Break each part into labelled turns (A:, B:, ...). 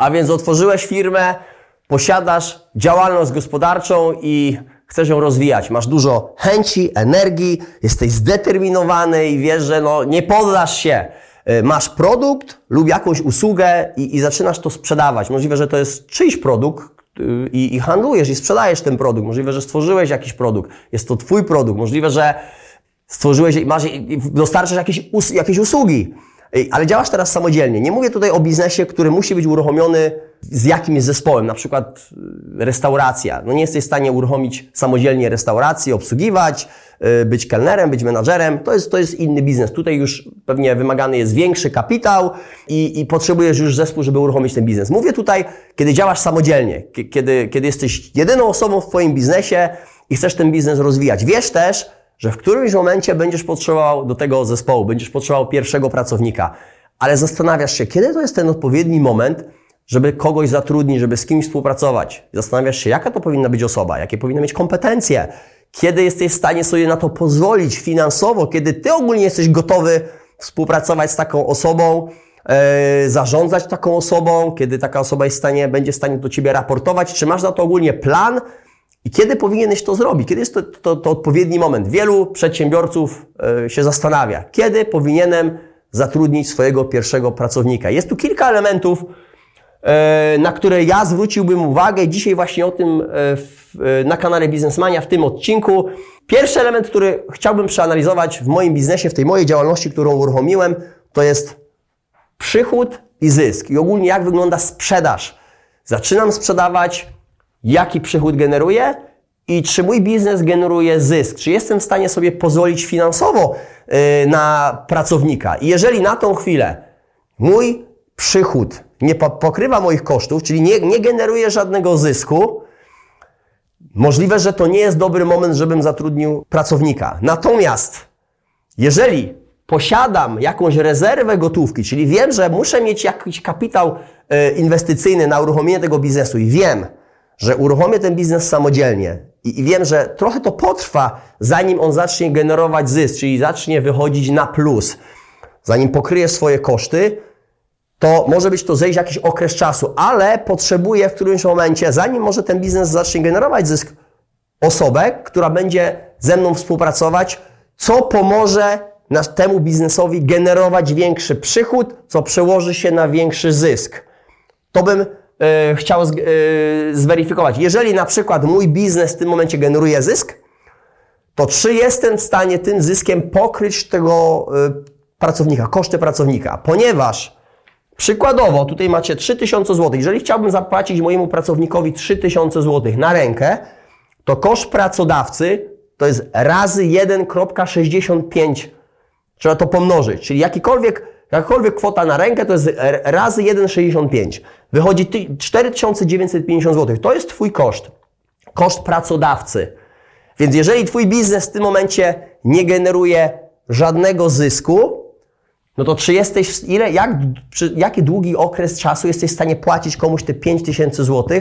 A: A więc otworzyłeś firmę, posiadasz działalność gospodarczą i chcesz ją rozwijać. Masz dużo chęci, energii, jesteś zdeterminowany i wiesz, że no, nie poddasz się. Y, masz produkt lub jakąś usługę i, i zaczynasz to sprzedawać. Możliwe, że to jest czyjś produkt, y, i, i, handlujesz i sprzedajesz ten produkt. Możliwe, że stworzyłeś jakiś produkt. Jest to Twój produkt. Możliwe, że stworzyłeś, masz, dostarczasz jakieś, us, jakieś usługi. Ale działasz teraz samodzielnie. Nie mówię tutaj o biznesie, który musi być uruchomiony z jakimś zespołem, na przykład y, restauracja. No nie jesteś w stanie uruchomić samodzielnie restauracji, obsługiwać, y, być kelnerem, być menadżerem. To jest, to jest inny biznes. Tutaj już pewnie wymagany jest większy kapitał i, i potrzebujesz już zespół, żeby uruchomić ten biznes. Mówię tutaj, kiedy działasz samodzielnie, kiedy, kiedy jesteś jedyną osobą w Twoim biznesie i chcesz ten biznes rozwijać. Wiesz też, że w którymś momencie będziesz potrzebował do tego zespołu, będziesz potrzebował pierwszego pracownika, ale zastanawiasz się, kiedy to jest ten odpowiedni moment, żeby kogoś zatrudnić, żeby z kimś współpracować. Zastanawiasz się, jaka to powinna być osoba, jakie powinna mieć kompetencje, kiedy jesteś w stanie sobie na to pozwolić finansowo, kiedy ty ogólnie jesteś gotowy współpracować z taką osobą, e, zarządzać taką osobą, kiedy taka osoba jest w stanie, będzie w stanie do ciebie raportować, czy masz na to ogólnie plan, i kiedy powinieneś to zrobić? Kiedy jest to, to, to odpowiedni moment? Wielu przedsiębiorców e, się zastanawia, kiedy powinienem zatrudnić swojego pierwszego pracownika. Jest tu kilka elementów, e, na które ja zwróciłbym uwagę. Dzisiaj właśnie o tym e, na kanale Biznesmania w tym odcinku. Pierwszy element, który chciałbym przeanalizować w moim biznesie, w tej mojej działalności, którą uruchomiłem, to jest przychód i zysk. I ogólnie jak wygląda sprzedaż. Zaczynam sprzedawać, jaki przychód generuję i czy mój biznes generuje zysk, czy jestem w stanie sobie pozwolić finansowo y, na pracownika. I jeżeli na tą chwilę mój przychód nie pokrywa moich kosztów, czyli nie, nie generuje żadnego zysku, możliwe, że to nie jest dobry moment, żebym zatrudnił pracownika. Natomiast jeżeli posiadam jakąś rezerwę gotówki, czyli wiem, że muszę mieć jakiś kapitał y, inwestycyjny na uruchomienie tego biznesu i wiem, że uruchomię ten biznes samodzielnie i, i wiem, że trochę to potrwa, zanim on zacznie generować zysk, czyli zacznie wychodzić na plus, zanim pokryje swoje koszty, to może być to zejść jakiś okres czasu, ale potrzebuję w którymś momencie, zanim może ten biznes zacznie generować zysk, osobę, która będzie ze mną współpracować, co pomoże temu biznesowi generować większy przychód, co przełoży się na większy zysk. To bym chciał z, e, zweryfikować. Jeżeli na przykład mój biznes w tym momencie generuje zysk, to czy jestem w stanie tym zyskiem pokryć tego e, pracownika, koszty pracownika? Ponieważ przykładowo tutaj macie 3000 zł. Jeżeli chciałbym zapłacić mojemu pracownikowi 3000 zł na rękę, to koszt pracodawcy to jest razy 1,65. Trzeba to pomnożyć. Czyli jakikolwiek Jakakolwiek kwota na rękę to jest razy 1,65. Wychodzi 4950 zł. To jest Twój koszt. Koszt pracodawcy. Więc jeżeli Twój biznes w tym momencie nie generuje żadnego zysku, no to czy jesteś, ile, jak, czy, jaki długi okres czasu jesteś w stanie płacić komuś te 5000 zł,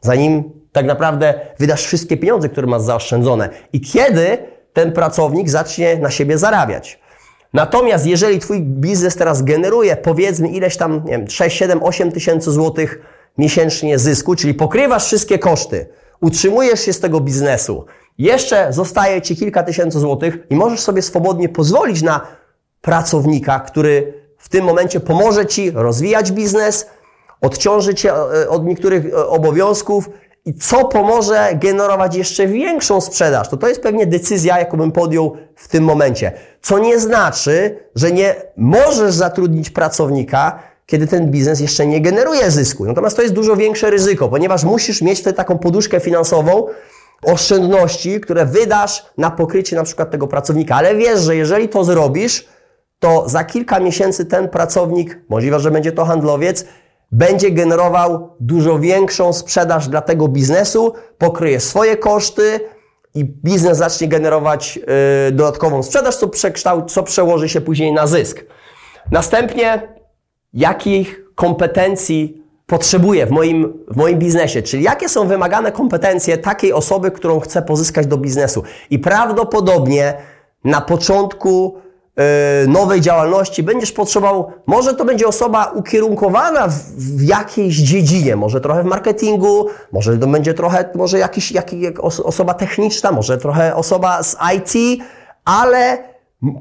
A: zanim tak naprawdę wydasz wszystkie pieniądze, które masz zaoszczędzone? I kiedy ten pracownik zacznie na siebie zarabiać? Natomiast jeżeli Twój biznes teraz generuje powiedzmy ileś tam, nie wiem, 6, 7, 8 tysięcy złotych miesięcznie zysku, czyli pokrywasz wszystkie koszty, utrzymujesz się z tego biznesu, jeszcze zostaje Ci kilka tysięcy złotych i możesz sobie swobodnie pozwolić na pracownika, który w tym momencie pomoże Ci rozwijać biznes, odciąży Cię e, od niektórych e, obowiązków i co pomoże generować jeszcze większą sprzedaż. To to jest pewnie decyzja, jaką bym podjął w tym momencie. Co nie znaczy, że nie możesz zatrudnić pracownika, kiedy ten biznes jeszcze nie generuje zysku. Natomiast to jest dużo większe ryzyko, ponieważ musisz mieć wtedy taką poduszkę finansową, oszczędności, które wydasz na pokrycie na przykład tego pracownika. Ale wiesz, że jeżeli to zrobisz, to za kilka miesięcy ten pracownik, możliwe, że będzie to handlowiec, będzie generował dużo większą sprzedaż dla tego biznesu, pokryje swoje koszty i biznes zacznie generować yy, dodatkową sprzedaż, co, przekształt, co przełoży się później na zysk. Następnie, jakich kompetencji potrzebuję w moim, w moim biznesie, czyli jakie są wymagane kompetencje takiej osoby, którą chcę pozyskać do biznesu. I prawdopodobnie na początku nowej działalności, będziesz potrzebował, może to będzie osoba ukierunkowana w, w jakiejś dziedzinie, może trochę w marketingu, może to będzie trochę, może jakiś, jakiś osoba techniczna, może trochę osoba z IT, ale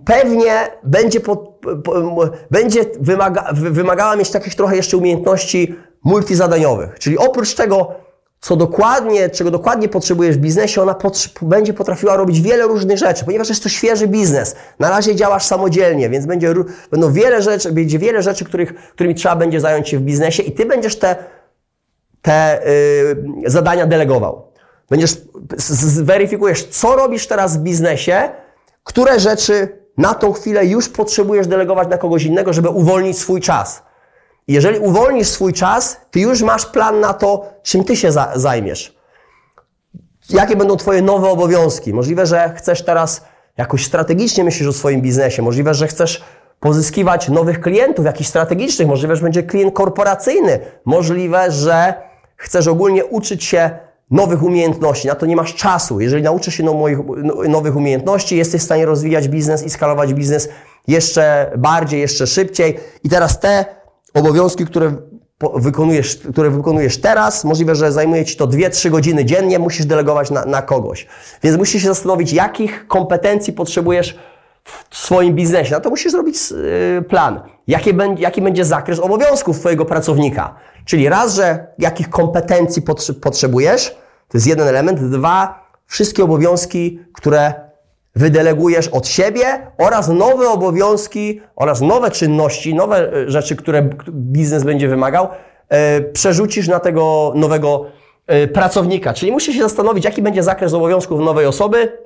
A: pewnie będzie, pod, będzie wymaga, wymagała mieć takich trochę jeszcze umiejętności multizadaniowych. Czyli oprócz tego, co dokładnie, czego dokładnie potrzebujesz w biznesie, ona będzie potrafiła robić wiele różnych rzeczy, ponieważ jest to świeży biznes. Na razie działasz samodzielnie, więc będzie, będą wiele rzeczy, będzie wiele rzeczy, których, którymi trzeba będzie zająć się w biznesie i ty będziesz te, te yy, zadania delegował. Będziesz, zweryfikujesz, co robisz teraz w biznesie, które rzeczy na tą chwilę już potrzebujesz delegować na kogoś innego, żeby uwolnić swój czas. Jeżeli uwolnisz swój czas, ty już masz plan na to, czym ty się za zajmiesz. Jakie będą twoje nowe obowiązki? Możliwe, że chcesz teraz jakoś strategicznie myślisz o swoim biznesie. Możliwe, że chcesz pozyskiwać nowych klientów, jakichś strategicznych. Możliwe, że będzie klient korporacyjny. Możliwe, że chcesz ogólnie uczyć się nowych umiejętności. Na to nie masz czasu. Jeżeli nauczysz się nowych umiejętności, jesteś w stanie rozwijać biznes i skalować biznes jeszcze bardziej, jeszcze szybciej. I teraz te obowiązki, które wykonujesz, które wykonujesz teraz, możliwe, że zajmuje Ci to 2-3 godziny dziennie, musisz delegować na, na kogoś. Więc musisz się zastanowić, jakich kompetencji potrzebujesz w swoim biznesie. Na to musisz zrobić yy, plan. Jaki będzie, jaki będzie zakres obowiązków Twojego pracownika. Czyli raz, że jakich kompetencji potrzebujesz, to jest jeden element. Dwa, wszystkie obowiązki, które wydelegujesz od siebie oraz nowe obowiązki oraz nowe czynności, nowe e, rzeczy, które biznes będzie wymagał, e, przerzucisz na tego nowego e, pracownika. Czyli musisz się zastanowić, jaki będzie zakres obowiązków nowej osoby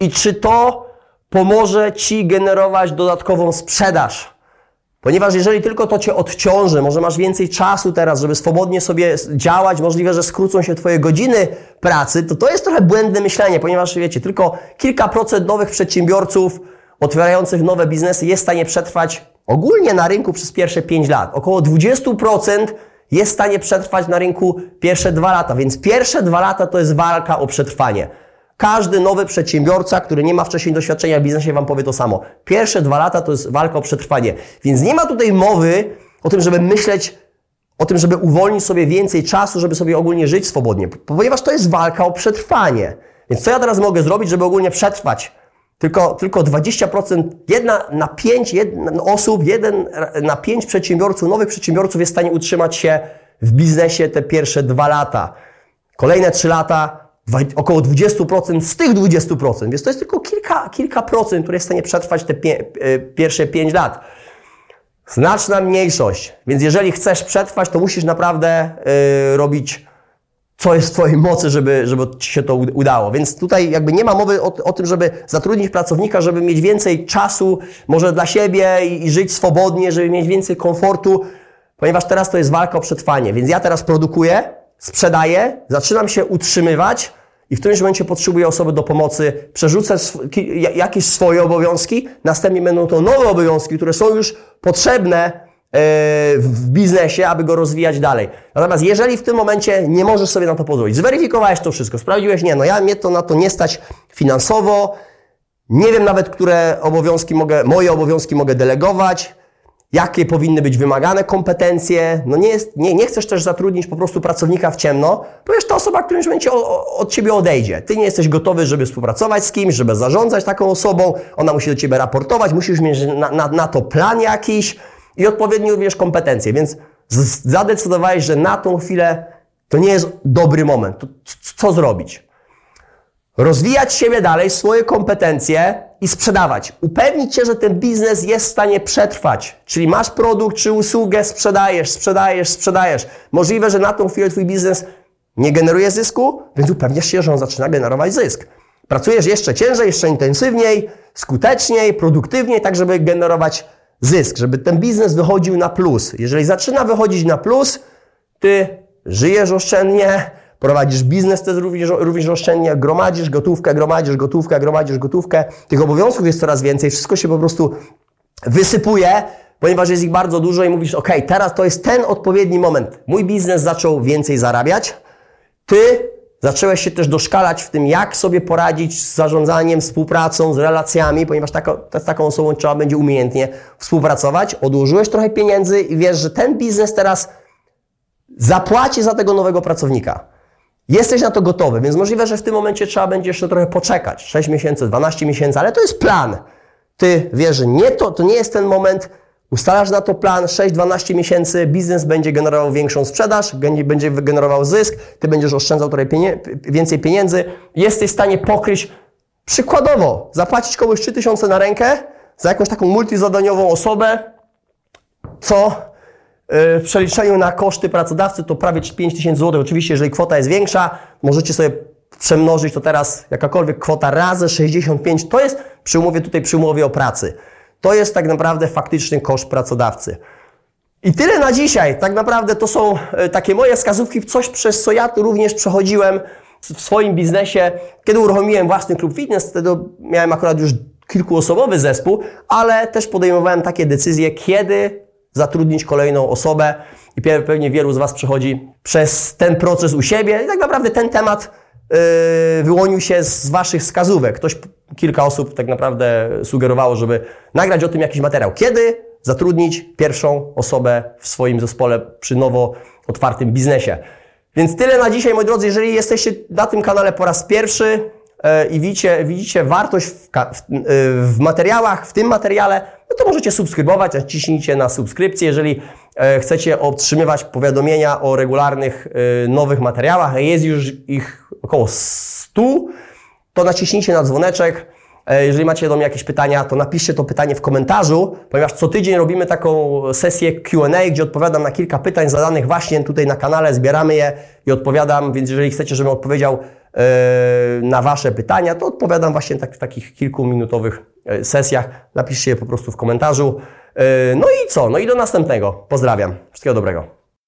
A: i czy to pomoże Ci generować dodatkową sprzedaż. Ponieważ jeżeli tylko to Cię odciąży, może masz więcej czasu teraz, żeby swobodnie sobie działać, możliwe, że skrócą się Twoje godziny pracy, to to jest trochę błędne myślenie, ponieważ wiecie, tylko kilka procent nowych przedsiębiorców otwierających nowe biznesy jest w stanie przetrwać ogólnie na rynku przez pierwsze 5 lat. Około 20% jest w stanie przetrwać na rynku pierwsze 2 lata, więc pierwsze 2 lata to jest walka o przetrwanie. Każdy nowy przedsiębiorca, który nie ma wcześniej doświadczenia w biznesie, Wam powie to samo. Pierwsze dwa lata to jest walka o przetrwanie. Więc nie ma tutaj mowy o tym, żeby myśleć o tym, żeby uwolnić sobie więcej czasu, żeby sobie ogólnie żyć swobodnie, ponieważ to jest walka o przetrwanie. Więc co ja teraz mogę zrobić, żeby ogólnie przetrwać? Tylko, tylko 20%, jedna na pięć jedna osób, jeden na pięć przedsiębiorców, nowych przedsiębiorców jest w stanie utrzymać się w biznesie te pierwsze dwa lata. Kolejne trzy lata około 20% z tych 20%, więc to jest tylko kilka, kilka procent, które jest w stanie przetrwać te pie, e, pierwsze 5 lat. Znaczna mniejszość. Więc jeżeli chcesz przetrwać, to musisz naprawdę yy, robić co jest w Twojej mocy, żeby, żeby Ci się to udało. Więc tutaj jakby nie ma mowy o, o, tym, żeby zatrudnić pracownika, żeby mieć więcej czasu może dla siebie i, i żyć swobodnie, żeby mieć więcej komfortu, ponieważ teraz to jest walka o przetrwanie. Więc ja teraz produkuję, sprzedaję, zaczynam się utrzymywać i w którymś momencie potrzebuję osoby do pomocy, przerzucę jakieś swoje obowiązki, następnie będą to nowe obowiązki, które są już potrzebne e, w biznesie, aby go rozwijać dalej. Natomiast jeżeli w tym momencie nie możesz sobie na to pozwolić, zweryfikowałeś to wszystko, sprawdziłeś, nie, no ja mnie to na to nie stać finansowo, nie wiem nawet, które obowiązki mogę, moje obowiązki mogę delegować, jakie powinny być wymagane kompetencje. No nie, jest, nie, nie chcesz też zatrudnić po prostu pracownika w ciemno, ponieważ ta osoba w którymś momencie od Ciebie odejdzie. Ty nie jesteś gotowy, żeby współpracować z kimś, żeby zarządzać taką osobą, ona musi do Ciebie raportować, musisz mieć na, na, na to plan jakiś i odpowiednie również kompetencje, więc zadecydowałeś, że na tą chwilę to nie jest dobry moment. To co zrobić? Rozwijać siebie dalej, swoje kompetencje i sprzedawać. Upewnić się, że ten biznes jest w stanie przetrwać. Czyli masz produkt czy usługę, sprzedajesz, sprzedajesz, sprzedajesz. Możliwe, że na tą chwilę twój biznes nie generuje zysku, więc upewniasz się, że on zaczyna generować zysk. Pracujesz jeszcze ciężej, jeszcze intensywniej, skuteczniej, produktywniej, tak żeby generować zysk, żeby ten biznes wychodził na plus. Jeżeli zaczyna wychodzić na plus, ty żyjesz oszczędnie, Prowadzisz biznes też również, również oszczędnie, gromadzisz gotówkę, gromadzisz gotówkę, gromadzisz gotówkę. Tych obowiązków jest coraz więcej, wszystko się po prostu wysypuje, ponieważ jest ich bardzo dużo i mówisz, ok, teraz to jest ten odpowiedni moment. Mój biznes zaczął więcej zarabiać, ty Zacząłeś się też doszkalać w tym, jak sobie poradzić z zarządzaniem, współpracą, z relacjami, ponieważ tako, z taką osobą trzeba będzie umiejętnie współpracować. Odłożyłeś trochę pieniędzy i wiesz, że ten biznes teraz zapłaci za tego nowego pracownika. Jesteś na to gotowy, więc możliwe, że w tym momencie trzeba będzie jeszcze trochę poczekać. 6 miesięcy, 12 miesięcy, ale to jest plan. Ty wiesz, że nie to, to nie jest ten moment, Ustalasz na to plan 6-12 miesięcy, biznes będzie generował większą sprzedaż, będzie wygenerował zysk, ty będziesz oszczędzał trochę pienie więcej pieniędzy, jesteś w stanie pokryć przykładowo, zapłacić komuś 3000 na rękę za jakąś taką multizadaniową osobę, co w przeliczeniu na koszty pracodawcy to prawie 5000 zł. Oczywiście, jeżeli kwota jest większa, możecie sobie przemnożyć to teraz jakakolwiek kwota razy 65. To jest przy umowie tutaj przy umowie o pracy. To jest tak naprawdę faktyczny koszt pracodawcy. I tyle na dzisiaj. Tak naprawdę to są e, takie moje wskazówki, coś przez co ja również przechodziłem w swoim biznesie. Kiedy uruchomiłem własny klub fitness, wtedy miałem akurat już kilkuosobowy zespół, ale też podejmowałem takie decyzje, kiedy zatrudnić kolejną osobę. I pewnie wielu z Was przechodzi przez ten proces u siebie. I tak naprawdę ten temat yy, wyłonił się z Waszych wskazówek. Ktoś kilka osób tak naprawdę sugerowało, żeby nagrać o tym jakiś materiał. Kiedy zatrudnić pierwszą osobę w swoim zespole przy nowo otwartym biznesie. Więc tyle na dzisiaj, moi drodzy. Jeżeli jesteście na tym kanale po raz pierwszy i widzicie, widzicie wartość w, w, e, w, materiałach, w tym materiale, no to możecie subskrybować, naciśnijcie na subskrypcję. Jeżeli e, chcecie otrzymywać powiadomienia o regularnych nowych materiałach, jest już ich około 100, to naciśnijcie na dzwoneczek. E, jeżeli macie do mnie jakieś pytania, to napiszcie to pytanie w komentarzu, ponieważ co tydzień robimy taką sesję Q&A, gdzie odpowiadam na kilka pytań zadanych właśnie tutaj na kanale, zbieramy je i odpowiadam, więc jeżeli chcecie, żebym odpowiedział e, na Wasze pytania, to odpowiadam właśnie tak, w takich kilkuminutowych e, sesjach. Napiszcie je po prostu w komentarzu. No i co? No i do następnego. Pozdrawiam. Wszystkiego dobrego.